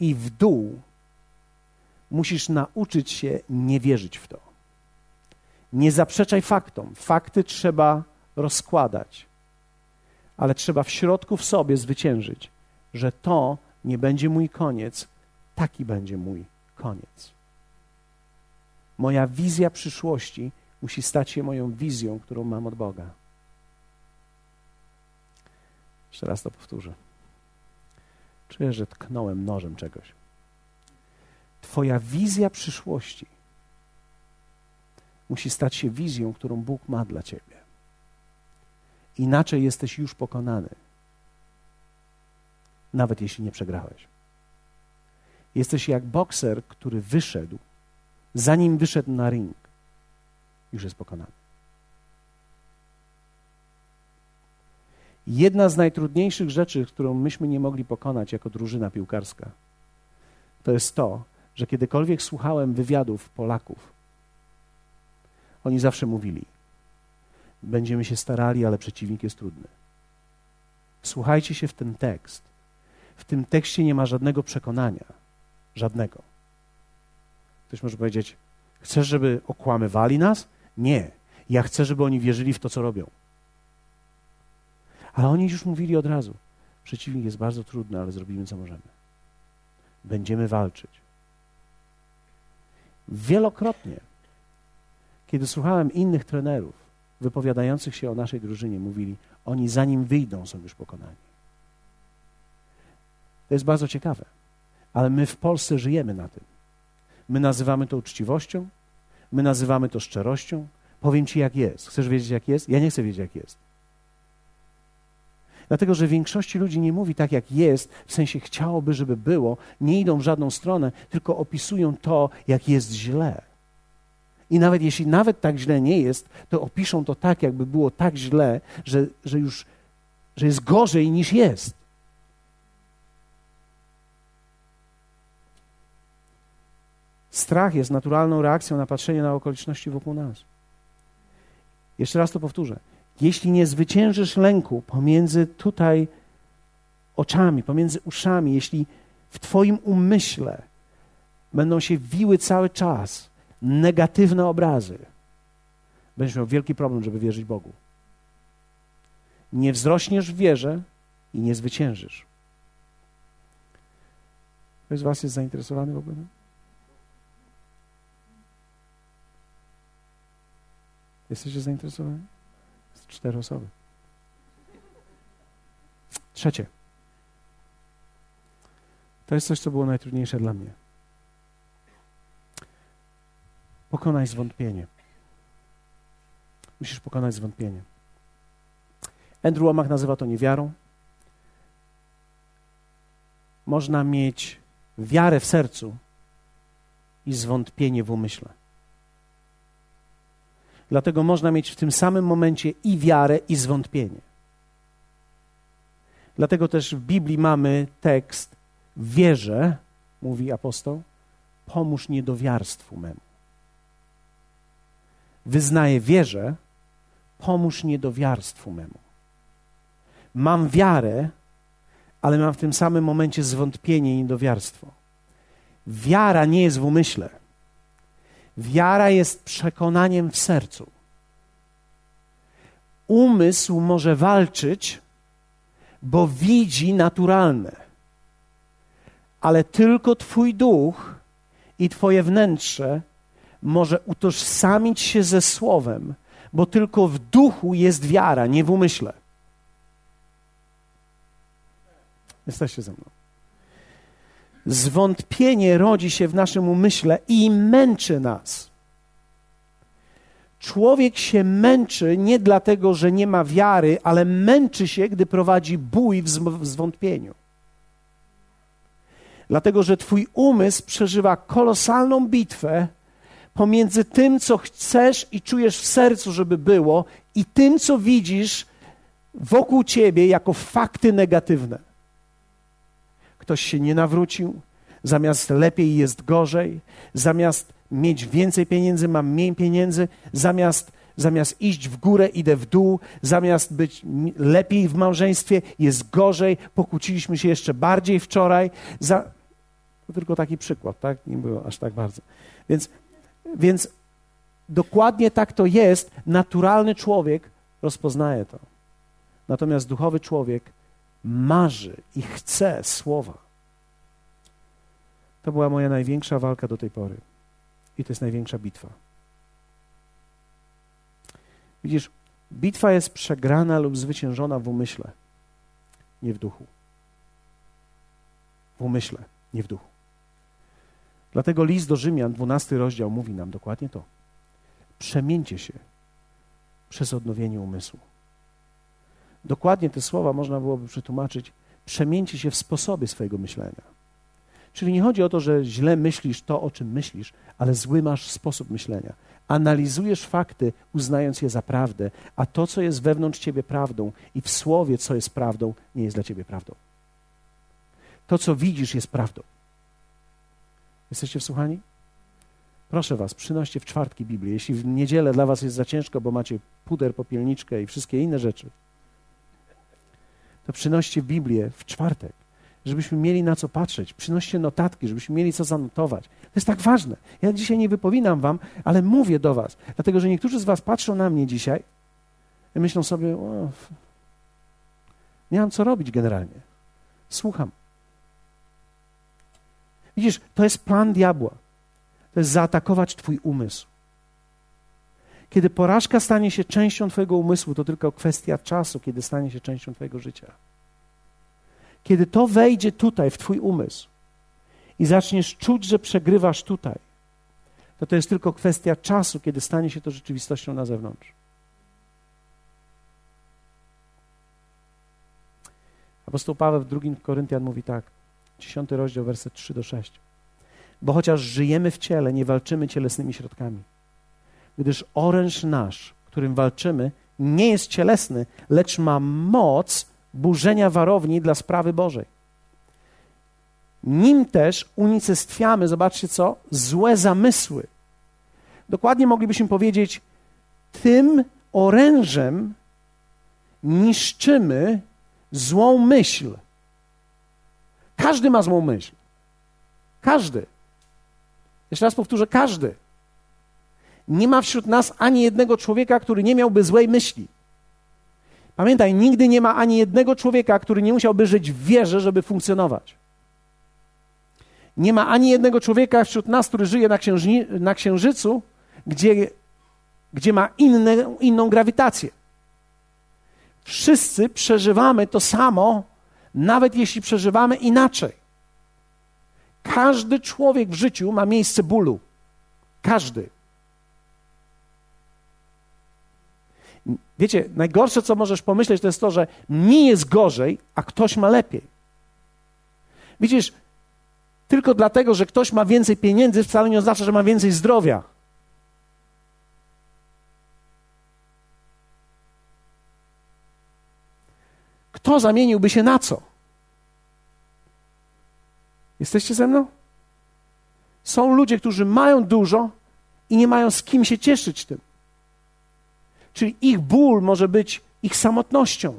i w dół, musisz nauczyć się nie wierzyć w to. Nie zaprzeczaj faktom. Fakty trzeba rozkładać, ale trzeba w środku w sobie zwyciężyć, że to nie będzie mój koniec, taki będzie mój koniec. Moja wizja przyszłości musi stać się moją wizją, którą mam od Boga. Jeszcze raz to powtórzę. Czuję, że tknąłem nożem czegoś. Twoja wizja przyszłości musi stać się wizją, którą Bóg ma dla ciebie. Inaczej jesteś już pokonany, nawet jeśli nie przegrałeś. Jesteś jak bokser, który wyszedł, zanim wyszedł na ring, już jest pokonany. Jedna z najtrudniejszych rzeczy, którą myśmy nie mogli pokonać jako drużyna piłkarska, to jest to, że kiedykolwiek słuchałem wywiadów Polaków, oni zawsze mówili: Będziemy się starali, ale przeciwnik jest trudny. Słuchajcie się w ten tekst. W tym tekście nie ma żadnego przekonania. Żadnego. Ktoś może powiedzieć: Chcesz, żeby okłamywali nas? Nie. Ja chcę, żeby oni wierzyli w to, co robią. Ale oni już mówili od razu: Przeciwnik jest bardzo trudny, ale zrobimy, co możemy. Będziemy walczyć. Wielokrotnie kiedy słuchałem innych trenerów wypowiadających się o naszej drużynie, mówili, oni zanim wyjdą, są już pokonani. To jest bardzo ciekawe, ale my w Polsce żyjemy na tym. My nazywamy to uczciwością, my nazywamy to szczerością. Powiem ci, jak jest. Chcesz wiedzieć, jak jest? Ja nie chcę wiedzieć, jak jest. Dlatego, że większości ludzi nie mówi tak, jak jest, w sensie chciałoby, żeby było, nie idą w żadną stronę, tylko opisują to, jak jest źle. I nawet jeśli nawet tak źle nie jest, to opiszą to tak, jakby było tak źle, że, że już że jest gorzej niż jest. Strach jest naturalną reakcją na patrzenie na okoliczności wokół nas. Jeszcze raz to powtórzę. Jeśli nie zwyciężysz lęku pomiędzy tutaj oczami, pomiędzy uszami, jeśli w Twoim umyśle będą się wiły cały czas negatywne obrazy, będziesz miał wielki problem, żeby wierzyć Bogu. Nie wzrośniesz w wierze i nie zwyciężysz. Ktoś z Was jest zainteresowany w ogóle? Jesteście zainteresowani? Cztery osoby. Trzecie. To jest coś, co było najtrudniejsze dla mnie. Pokonaj zwątpienie. Musisz pokonać zwątpienie. Andrew Womach nazywa to niewiarą. Można mieć wiarę w sercu i zwątpienie w umyśle. Dlatego można mieć w tym samym momencie i wiarę, i zwątpienie. Dlatego też w Biblii mamy tekst: Wierzę, mówi apostoł, pomóż niedowiarstwu memu. Wyznaję wierzę, pomóż niedowiarstwu memu. Mam wiarę, ale mam w tym samym momencie zwątpienie i niedowiarstwo. Wiara nie jest w umyśle. Wiara jest przekonaniem w sercu. Umysł może walczyć, bo widzi naturalne, ale tylko Twój duch i Twoje wnętrze może utożsamić się ze Słowem, bo tylko w duchu jest wiara, nie w umyśle. Jesteście ze mną. Zwątpienie rodzi się w naszym umyśle i męczy nas. Człowiek się męczy nie dlatego, że nie ma wiary, ale męczy się, gdy prowadzi bój w zwątpieniu. Dlatego, że Twój umysł przeżywa kolosalną bitwę pomiędzy tym, co chcesz i czujesz w sercu, żeby było, i tym, co widzisz wokół ciebie jako fakty negatywne. Ktoś się nie nawrócił, zamiast lepiej jest gorzej, zamiast mieć więcej pieniędzy, mam mniej pieniędzy, zamiast, zamiast iść w górę, idę w dół, zamiast być lepiej w małżeństwie, jest gorzej, pokłóciliśmy się jeszcze bardziej wczoraj. Za... To tylko taki przykład, tak? Nie było aż tak bardzo. Więc, więc dokładnie tak to jest. Naturalny człowiek rozpoznaje to. Natomiast duchowy człowiek marzy i chce słowa. To była moja największa walka do tej pory. I to jest największa bitwa. Widzisz, bitwa jest przegrana lub zwyciężona w umyśle, nie w duchu. W umyśle, nie w duchu. Dlatego list do Rzymian, 12 rozdział, mówi nam dokładnie to. Przemieńcie się przez odnowienie umysłu. Dokładnie te słowa można byłoby przetłumaczyć: przemieńcie się w sposobie swojego myślenia. Czyli nie chodzi o to, że źle myślisz to, o czym myślisz, ale zły masz sposób myślenia. Analizujesz fakty, uznając je za prawdę, a to, co jest wewnątrz ciebie prawdą i w słowie, co jest prawdą, nie jest dla ciebie prawdą. To, co widzisz, jest prawdą. Jesteście wsłuchani? Proszę was, przynoście w czwartki Biblię. Jeśli w niedzielę dla was jest za ciężko, bo macie puder, popielniczkę i wszystkie inne rzeczy, to przynoście Biblię w czwartek żebyśmy mieli na co patrzeć. Przynoście notatki, żebyśmy mieli co zanotować. To jest tak ważne. Ja dzisiaj nie wypominam wam, ale mówię do was, dlatego że niektórzy z was patrzą na mnie dzisiaj i myślą sobie, nie mam co robić generalnie. Słucham. Widzisz, to jest plan diabła. To jest zaatakować twój umysł. Kiedy porażka stanie się częścią twojego umysłu, to tylko kwestia czasu, kiedy stanie się częścią twojego życia. Kiedy to wejdzie tutaj, w Twój umysł i zaczniesz czuć, że przegrywasz tutaj, to to jest tylko kwestia czasu, kiedy stanie się to rzeczywistością na zewnątrz. Apostoł Paweł w drugim Koryntian mówi tak, 10 rozdział, werset 3 do 6. Bo chociaż żyjemy w ciele, nie walczymy cielesnymi środkami. Gdyż oręż nasz, którym walczymy, nie jest cielesny, lecz ma moc burzenia warowni dla sprawy Bożej. Nim też unicestwiamy, zobaczcie co, złe zamysły. Dokładnie moglibyśmy powiedzieć, tym orężem niszczymy złą myśl. Każdy ma złą myśl. Każdy. Jeszcze raz powtórzę, każdy. Nie ma wśród nas ani jednego człowieka, który nie miałby złej myśli. Pamiętaj, nigdy nie ma ani jednego człowieka, który nie musiałby żyć w wierze, żeby funkcjonować. Nie ma ani jednego człowieka wśród nas, który żyje na, księżni, na księżycu, gdzie, gdzie ma inne, inną grawitację. Wszyscy przeżywamy to samo, nawet jeśli przeżywamy inaczej. Każdy człowiek w życiu ma miejsce bólu. Każdy. Wiecie, najgorsze, co możesz pomyśleć, to jest to, że mi jest gorzej, a ktoś ma lepiej. Widzisz, tylko dlatego, że ktoś ma więcej pieniędzy, wcale nie oznacza, że ma więcej zdrowia. Kto zamieniłby się na co? Jesteście ze mną? Są ludzie, którzy mają dużo i nie mają z kim się cieszyć tym. Czyli ich ból może być ich samotnością.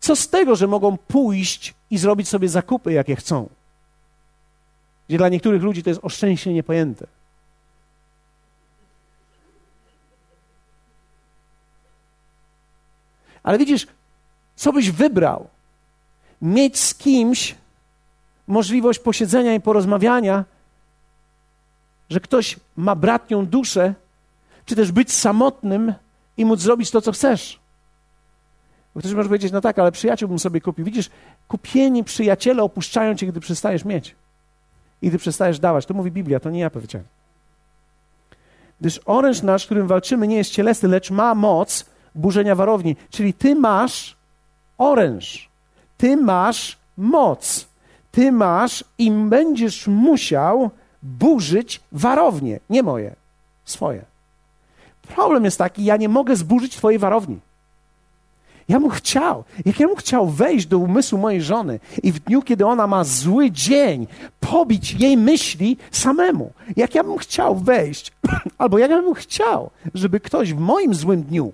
Co z tego, że mogą pójść i zrobić sobie zakupy, jakie chcą? Gdzie dla niektórych ludzi to jest oszczęście niepojęte. Ale widzisz, co byś wybrał? Mieć z kimś możliwość posiedzenia i porozmawiania, że ktoś ma bratnią duszę, czy też być samotnym i móc zrobić to, co chcesz. Bo ktoś może powiedzieć, no tak, ale przyjaciół bym sobie kupił. Widzisz, kupieni przyjaciele opuszczają cię, gdy przestajesz mieć. I gdy przestajesz dawać. To mówi Biblia, to nie ja powiedziałem. Gdyż oręż nasz, którym walczymy, nie jest cielesny, lecz ma moc burzenia warowni. Czyli ty masz oręż. Ty masz moc. Ty masz i będziesz musiał burzyć warownie. Nie moje, swoje. Problem jest taki, ja nie mogę zburzyć twojej warowni. Ja bym chciał, jak ja bym chciał wejść do umysłu mojej żony i w dniu, kiedy ona ma zły dzień, pobić jej myśli samemu. Jak ja bym chciał wejść, albo jak ja bym chciał, żeby ktoś w moim złym dniu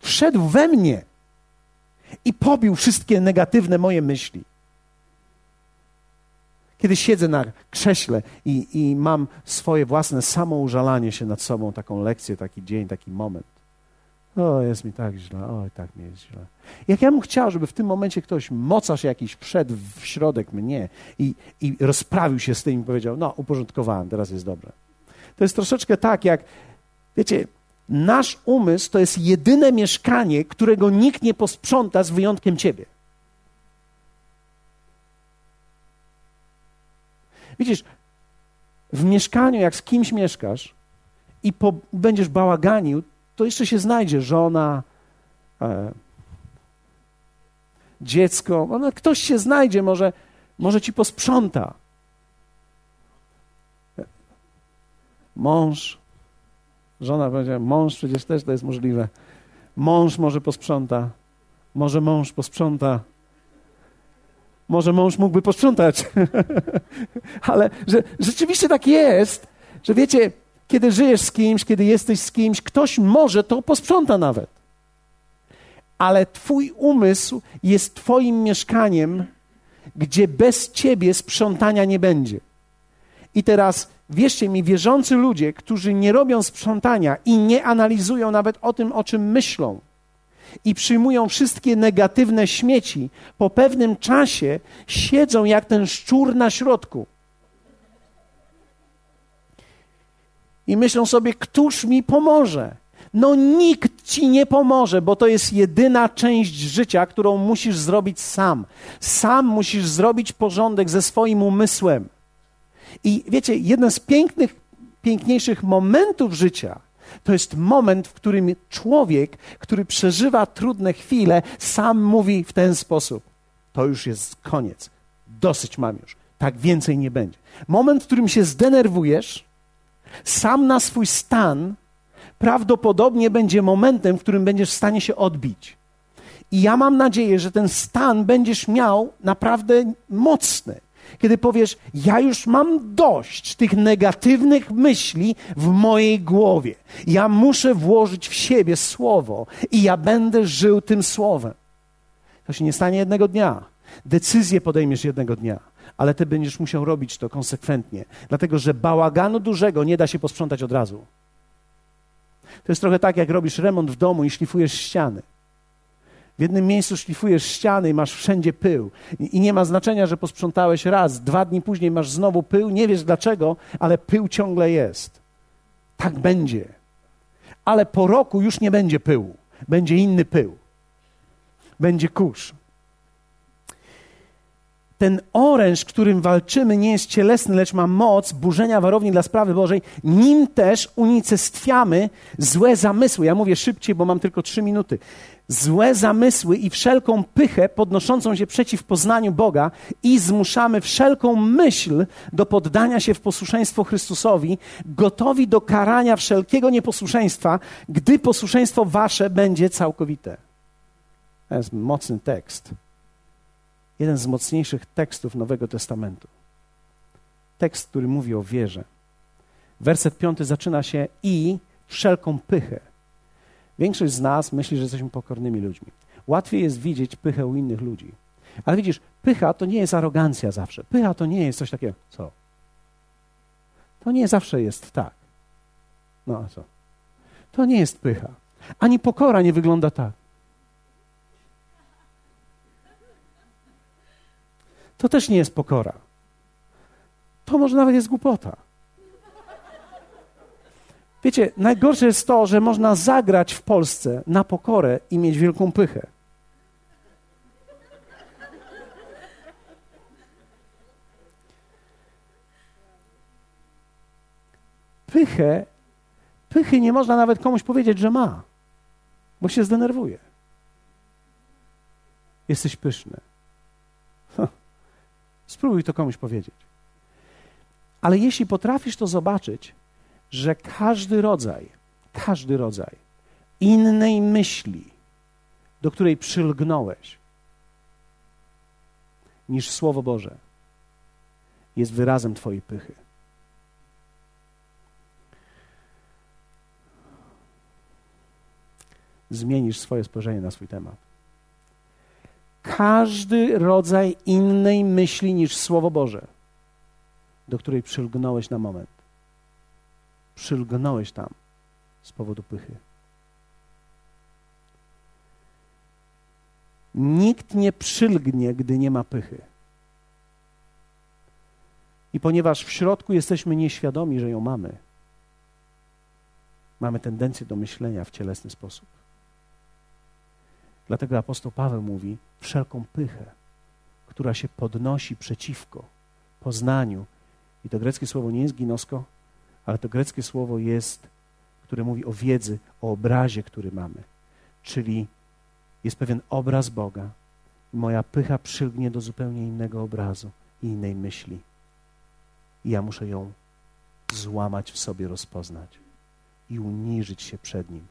wszedł we mnie i pobił wszystkie negatywne moje myśli. Kiedy siedzę na krześle i, i mam swoje własne samoużalanie się nad sobą, taką lekcję, taki dzień, taki moment. O, jest mi tak źle, oj, tak mi jest źle. Jak ja bym chciał, żeby w tym momencie ktoś, mocarz jakiś, wszedł w środek mnie i, i rozprawił się z tym i powiedział, no, uporządkowałem, teraz jest dobre. To jest troszeczkę tak, jak, wiecie, nasz umysł to jest jedyne mieszkanie, którego nikt nie posprząta z wyjątkiem ciebie. Widzisz, w mieszkaniu, jak z kimś mieszkasz i po, będziesz bałaganił, to jeszcze się znajdzie żona, e, dziecko, no, ktoś się znajdzie, może, może ci posprząta. Mąż, żona powiedziała, mąż przecież też to jest możliwe. Mąż może posprząta, może mąż posprząta. Może mąż mógłby posprzątać. Ale że rzeczywiście tak jest, że wiecie, kiedy żyjesz z kimś, kiedy jesteś z kimś, ktoś może to posprząta nawet. Ale Twój umysł jest Twoim mieszkaniem, gdzie bez Ciebie sprzątania nie będzie. I teraz wierzcie mi, wierzący ludzie, którzy nie robią sprzątania i nie analizują nawet o tym, o czym myślą, i przyjmują wszystkie negatywne śmieci, po pewnym czasie siedzą jak ten szczur na środku. I myślą sobie, któż mi pomoże? No nikt ci nie pomoże, bo to jest jedyna część życia, którą musisz zrobić sam. Sam musisz zrobić porządek ze swoim umysłem. I wiecie, jeden z pięknych, piękniejszych momentów życia to jest moment, w którym człowiek, który przeżywa trudne chwile, sam mówi w ten sposób: To już jest koniec. Dosyć mam już. Tak więcej nie będzie. Moment, w którym się zdenerwujesz, sam na swój stan, prawdopodobnie będzie momentem, w którym będziesz w stanie się odbić. I ja mam nadzieję, że ten stan będziesz miał naprawdę mocny kiedy powiesz: Ja już mam dość tych negatywnych myśli w mojej głowie. Ja muszę włożyć w siebie słowo i ja będę żył tym słowem. To się nie stanie jednego dnia. Decyzję podejmiesz jednego dnia, ale ty będziesz musiał robić to konsekwentnie, dlatego że bałaganu dużego nie da się posprzątać od razu. To jest trochę tak, jak robisz remont w domu i szlifujesz ściany. W jednym miejscu szlifujesz ściany i masz wszędzie pył. I, I, nie ma znaczenia, że posprzątałeś raz, dwa dni później masz znowu pył, nie wiesz dlaczego, ale pył ciągle jest. Tak będzie. Ale po roku już nie będzie pyłu. Będzie inny pył. Będzie kurz. Ten oręż, którym walczymy, nie jest cielesny, lecz ma moc burzenia warowni dla sprawy Bożej. Nim też unicestwiamy złe zamysły. Ja mówię szybciej, bo mam tylko trzy minuty złe zamysły i wszelką pychę podnoszącą się przeciw poznaniu Boga i zmuszamy wszelką myśl do poddania się w posłuszeństwo Chrystusowi, gotowi do karania wszelkiego nieposłuszeństwa, gdy posłuszeństwo wasze będzie całkowite. To jest mocny tekst. Jeden z mocniejszych tekstów Nowego Testamentu. Tekst, który mówi o wierze. Werset piąty zaczyna się i wszelką pychę. Większość z nas myśli, że jesteśmy pokornymi ludźmi. Łatwiej jest widzieć pychę u innych ludzi. Ale widzisz, pycha to nie jest arogancja zawsze. Pycha to nie jest coś takiego, co? To nie zawsze jest tak. No a co? To nie jest pycha. Ani pokora nie wygląda tak. To też nie jest pokora. To może nawet jest głupota. Wiecie, najgorsze jest to, że można zagrać w Polsce na pokorę i mieć wielką pychę. Pychę, pychy nie można nawet komuś powiedzieć, że ma, bo się zdenerwuje. Jesteś pyszny. Spróbuj to komuś powiedzieć. Ale jeśli potrafisz to zobaczyć, że każdy rodzaj, każdy rodzaj innej myśli, do której przylgnąłeś, niż Słowo Boże, jest wyrazem Twojej pychy. Zmienisz swoje spojrzenie na swój temat. Każdy rodzaj innej myśli niż Słowo Boże, do której przylgnąłeś na moment przylgnąłeś tam z powodu pychy. Nikt nie przylgnie, gdy nie ma pychy. I ponieważ w środku jesteśmy nieświadomi, że ją mamy, mamy tendencję do myślenia w cielesny sposób. Dlatego apostoł Paweł mówi: wszelką pychę, która się podnosi przeciwko poznaniu. I to greckie słowo nie jest ginosko, ale to greckie słowo jest, które mówi o wiedzy, o obrazie, który mamy. Czyli jest pewien obraz Boga. Moja pycha przylgnie do zupełnie innego obrazu i innej myśli. I ja muszę ją złamać w sobie, rozpoznać i uniżyć się przed Nim.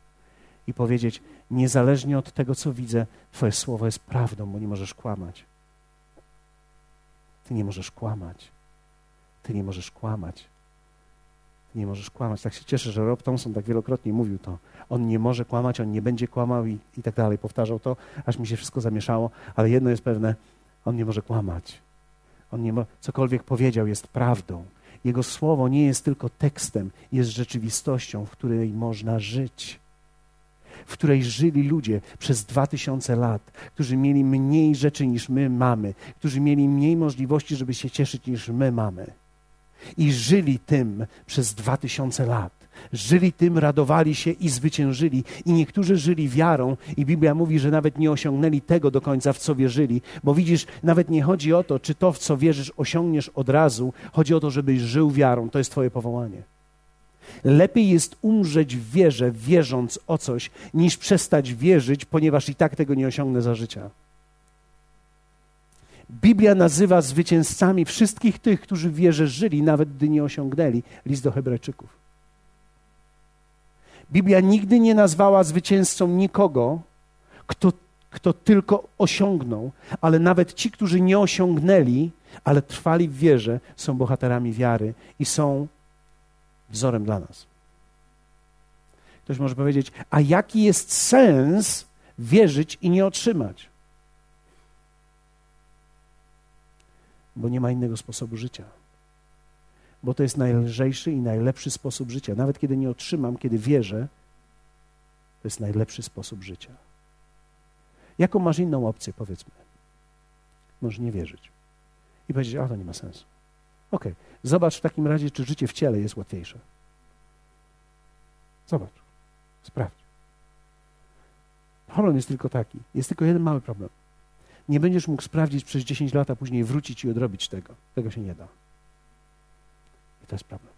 I powiedzieć, niezależnie od tego, co widzę, Twoje słowo jest prawdą, bo nie możesz kłamać. Ty nie możesz kłamać. Ty nie możesz kłamać nie możesz kłamać. Tak się cieszę, że Rob Thompson tak wielokrotnie mówił to. On nie może kłamać, on nie będzie kłamał i, i tak dalej. Powtarzał to, aż mi się wszystko zamieszało, ale jedno jest pewne, on nie może kłamać. On nie mo- cokolwiek powiedział jest prawdą. Jego słowo nie jest tylko tekstem, jest rzeczywistością, w której można żyć. W której żyli ludzie przez dwa tysiące lat, którzy mieli mniej rzeczy niż my mamy, którzy mieli mniej możliwości, żeby się cieszyć niż my mamy. I żyli tym przez dwa tysiące lat. Żyli tym, radowali się i zwyciężyli. I niektórzy żyli wiarą, i Biblia mówi, że nawet nie osiągnęli tego do końca, w co wierzyli. Bo widzisz, nawet nie chodzi o to, czy to, w co wierzysz, osiągniesz od razu. Chodzi o to, żebyś żył wiarą. To jest Twoje powołanie. Lepiej jest umrzeć w wierze, wierząc o coś, niż przestać wierzyć, ponieważ i tak tego nie osiągnę za życia. Biblia nazywa zwycięzcami wszystkich tych, którzy wierze żyli, nawet gdy nie osiągnęli. List do Hebrajczyków. Biblia nigdy nie nazwała zwycięzcą nikogo, kto, kto tylko osiągnął, ale nawet ci, którzy nie osiągnęli, ale trwali w wierze, są bohaterami wiary i są wzorem dla nas. Ktoś może powiedzieć, a jaki jest sens wierzyć i nie otrzymać? bo nie ma innego sposobu życia. Bo to jest najlżejszy i najlepszy sposób życia. Nawet kiedy nie otrzymam, kiedy wierzę, to jest najlepszy sposób życia. Jaką masz inną opcję, powiedzmy? Możesz nie wierzyć. I powiedzieć, a to nie ma sensu. Okay. zobacz w takim razie, czy życie w ciele jest łatwiejsze. Zobacz, sprawdź. Problem jest tylko taki. Jest tylko jeden mały problem nie będziesz mógł sprawdzić przez 10 lat, a później wrócić i odrobić tego. Tego się nie da. I to jest problem.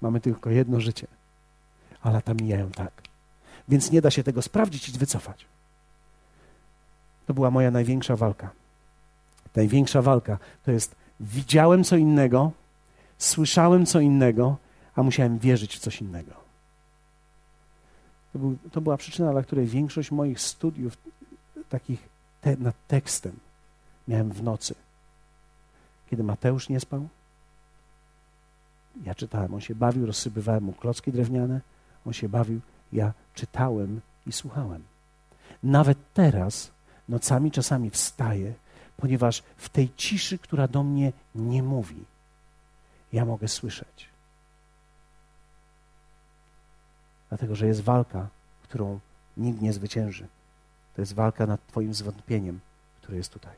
Mamy tylko jedno życie, a lata mijają tak. Więc nie da się tego sprawdzić i wycofać. To była moja największa walka. Największa walka to jest widziałem co innego, słyszałem co innego, a musiałem wierzyć w coś innego. To, był, to była przyczyna, dla której większość moich studiów takich te, nad tekstem miałem w nocy. Kiedy Mateusz nie spał, ja czytałem. On się bawił, rozsypywałem mu klocki drewniane. On się bawił, ja czytałem i słuchałem. Nawet teraz nocami czasami wstaję, ponieważ w tej ciszy, która do mnie nie mówi, ja mogę słyszeć. Dlatego, że jest walka, którą nikt nie zwycięży. To jest walka nad Twoim zwątpieniem, które jest tutaj.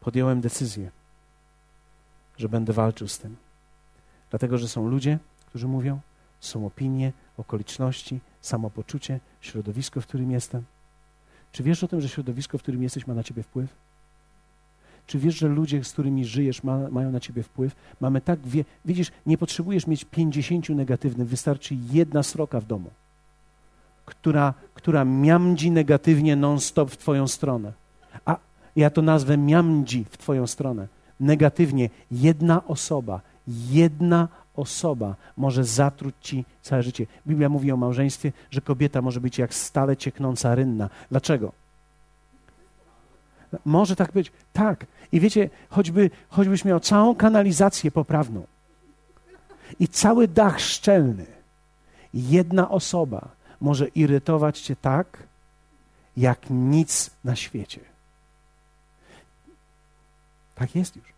Podjąłem decyzję, że będę walczył z tym. Dlatego, że są ludzie, którzy mówią, są opinie, okoliczności, samopoczucie, środowisko, w którym jestem. Czy wiesz o tym, że środowisko, w którym jesteś, ma na ciebie wpływ? Czy wiesz, że ludzie, z którymi żyjesz, ma, mają na ciebie wpływ? Mamy tak wie, widzisz, nie potrzebujesz mieć pięćdziesięciu negatywnych, wystarczy jedna sroka w domu, która, która miamdzi negatywnie non-stop w twoją stronę. A ja to nazwę miamdzi w twoją stronę. Negatywnie jedna osoba, jedna osoba może zatruć ci całe życie. Biblia mówi o małżeństwie, że kobieta może być jak stale cieknąca rynna. Dlaczego? Może tak być. Tak. I wiecie, choćby, choćbyś miał całą kanalizację poprawną i cały dach szczelny, jedna osoba może irytować cię tak, jak nic na świecie. Tak jest już.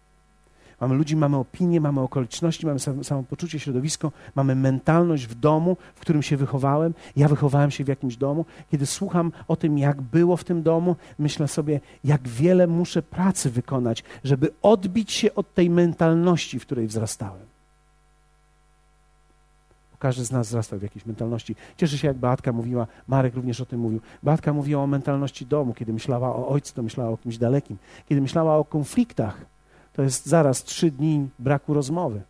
Mamy ludzi, mamy opinie, mamy okoliczności, mamy samopoczucie, środowisko, mamy mentalność w domu, w którym się wychowałem. Ja wychowałem się w jakimś domu. Kiedy słucham o tym, jak było w tym domu, myślę sobie, jak wiele muszę pracy wykonać, żeby odbić się od tej mentalności, w której wzrastałem. Każdy z nas wzrastał w jakiejś mentalności. Cieszę się, jak Beatka mówiła, Marek również o tym mówił. Beatka mówiła o mentalności domu. Kiedy myślała o ojcu, to myślała o kimś dalekim. Kiedy myślała o konfliktach, to jest zaraz trzy dni braku rozmowy.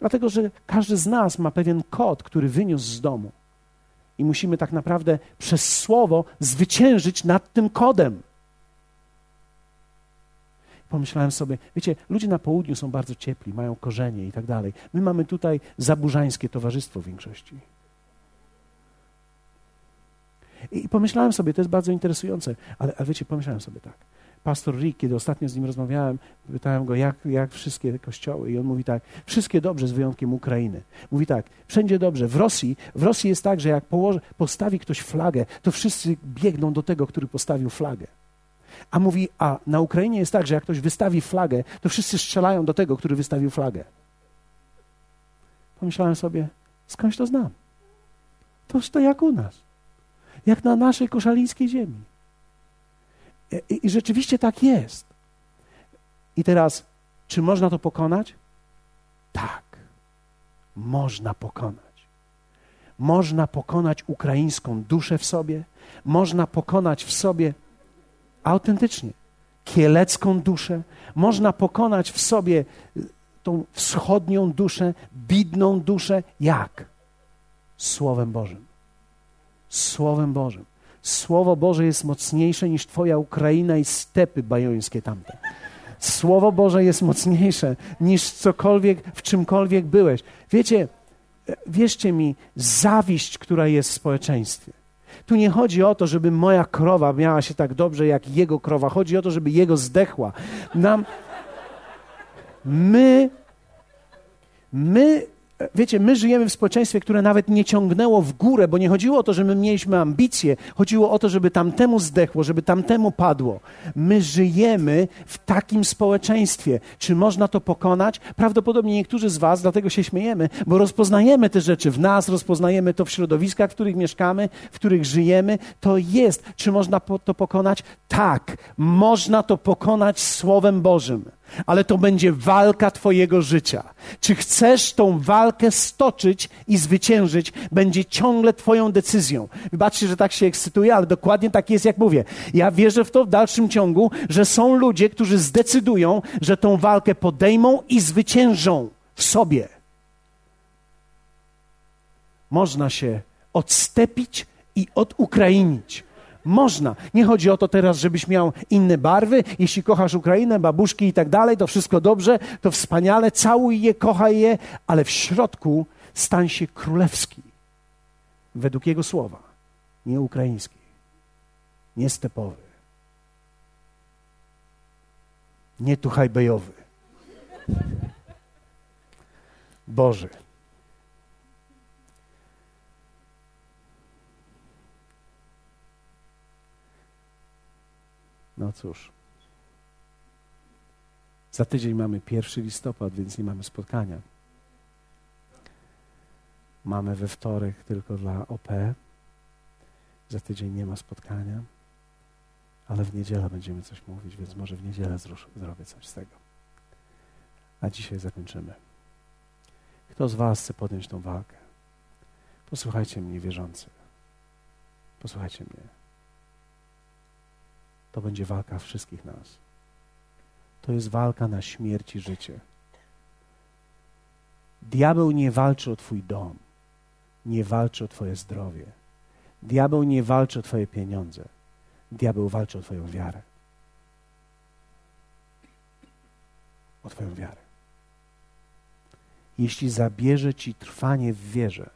Dlatego, że każdy z nas ma pewien kod, który wyniósł z domu. I musimy tak naprawdę przez słowo zwyciężyć nad tym kodem. Pomyślałem sobie, wiecie, ludzie na południu są bardzo ciepli, mają korzenie i tak dalej. My mamy tutaj zaburzańskie towarzystwo w większości. I pomyślałem sobie, to jest bardzo interesujące, ale, ale wiecie, pomyślałem sobie tak pastor Rick, kiedy ostatnio z nim rozmawiałem, pytałem go, jak, jak wszystkie kościoły. I on mówi tak, wszystkie dobrze z wyjątkiem Ukrainy. Mówi tak, wszędzie dobrze. W Rosji, w Rosji jest tak, że jak położy, postawi ktoś flagę, to wszyscy biegną do tego, który postawił flagę. A mówi, a na Ukrainie jest tak, że jak ktoś wystawi flagę, to wszyscy strzelają do tego, który wystawił flagę. Pomyślałem sobie, skądś to znam? Toż to jak u nas. Jak na naszej koszalińskiej ziemi. I, I rzeczywiście tak jest. I teraz, czy można to pokonać? Tak, można pokonać. Można pokonać ukraińską duszę w sobie, można pokonać w sobie autentycznie kielecką duszę, można pokonać w sobie tą wschodnią duszę, bidną duszę. Jak? Słowem Bożym. Słowem Bożym. Słowo Boże jest mocniejsze niż Twoja Ukraina i stepy bajońskie tamte. Słowo Boże jest mocniejsze niż cokolwiek, w czymkolwiek byłeś. Wiecie, wierzcie mi, zawiść, która jest w społeczeństwie. Tu nie chodzi o to, żeby moja krowa miała się tak dobrze jak jego krowa. Chodzi o to, żeby jego zdechła. Nam, my, my Wiecie, my żyjemy w społeczeństwie, które nawet nie ciągnęło w górę, bo nie chodziło o to, że my mieliśmy ambicje, chodziło o to, żeby tamtemu zdechło, żeby tamtemu padło. My żyjemy w takim społeczeństwie. Czy można to pokonać? Prawdopodobnie niektórzy z Was, dlatego się śmiejemy, bo rozpoznajemy te rzeczy w nas, rozpoznajemy to w środowiskach, w których mieszkamy, w których żyjemy. To jest. Czy można to pokonać? Tak, można to pokonać Słowem Bożym ale to będzie walka Twojego życia. Czy chcesz tą walkę stoczyć i zwyciężyć, będzie ciągle Twoją decyzją. Wybaczcie, że tak się ekscytuję, ale dokładnie tak jest, jak mówię. Ja wierzę w to w dalszym ciągu, że są ludzie, którzy zdecydują, że tą walkę podejmą i zwyciężą w sobie. Można się odstepić i odukrainić. Można. Nie chodzi o to teraz, żebyś miał inne barwy. Jeśli kochasz Ukrainę, babuszki i tak dalej, to wszystko dobrze, to wspaniale, całuj je, kochaj je, ale w środku stań się królewski. według Jego słowa, nie ukraiński, nie stepowy, nie tuchajbejowy, Boży. No cóż. Za tydzień mamy pierwszy listopad, więc nie mamy spotkania. Mamy we wtorek tylko dla OP. Za tydzień nie ma spotkania, ale w niedzielę będziemy coś mówić, więc może w niedzielę zrobię coś z tego. A dzisiaj zakończymy. Kto z Was chce podjąć tą walkę? Posłuchajcie mnie, wierzący. Posłuchajcie mnie. To będzie walka wszystkich nas. To jest walka na śmierć i życie. Diabeł nie walczy o Twój dom, nie walczy o Twoje zdrowie. Diabeł nie walczy o Twoje pieniądze. Diabeł walczy o Twoją wiarę. O Twoją wiarę. Jeśli zabierze Ci trwanie w wierze,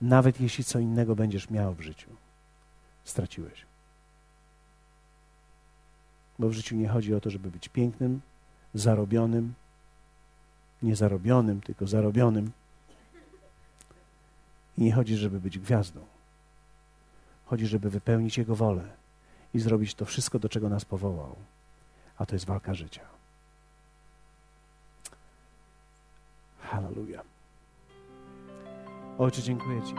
nawet jeśli co innego będziesz miał w życiu, straciłeś. Bo w życiu nie chodzi o to, żeby być pięknym, zarobionym, nie zarobionym, tylko zarobionym. I nie chodzi, żeby być gwiazdą. Chodzi, żeby wypełnić Jego wolę i zrobić to wszystko, do czego nas powołał. A to jest walka życia. Hallelujah. Ojcze, dziękuję Ci.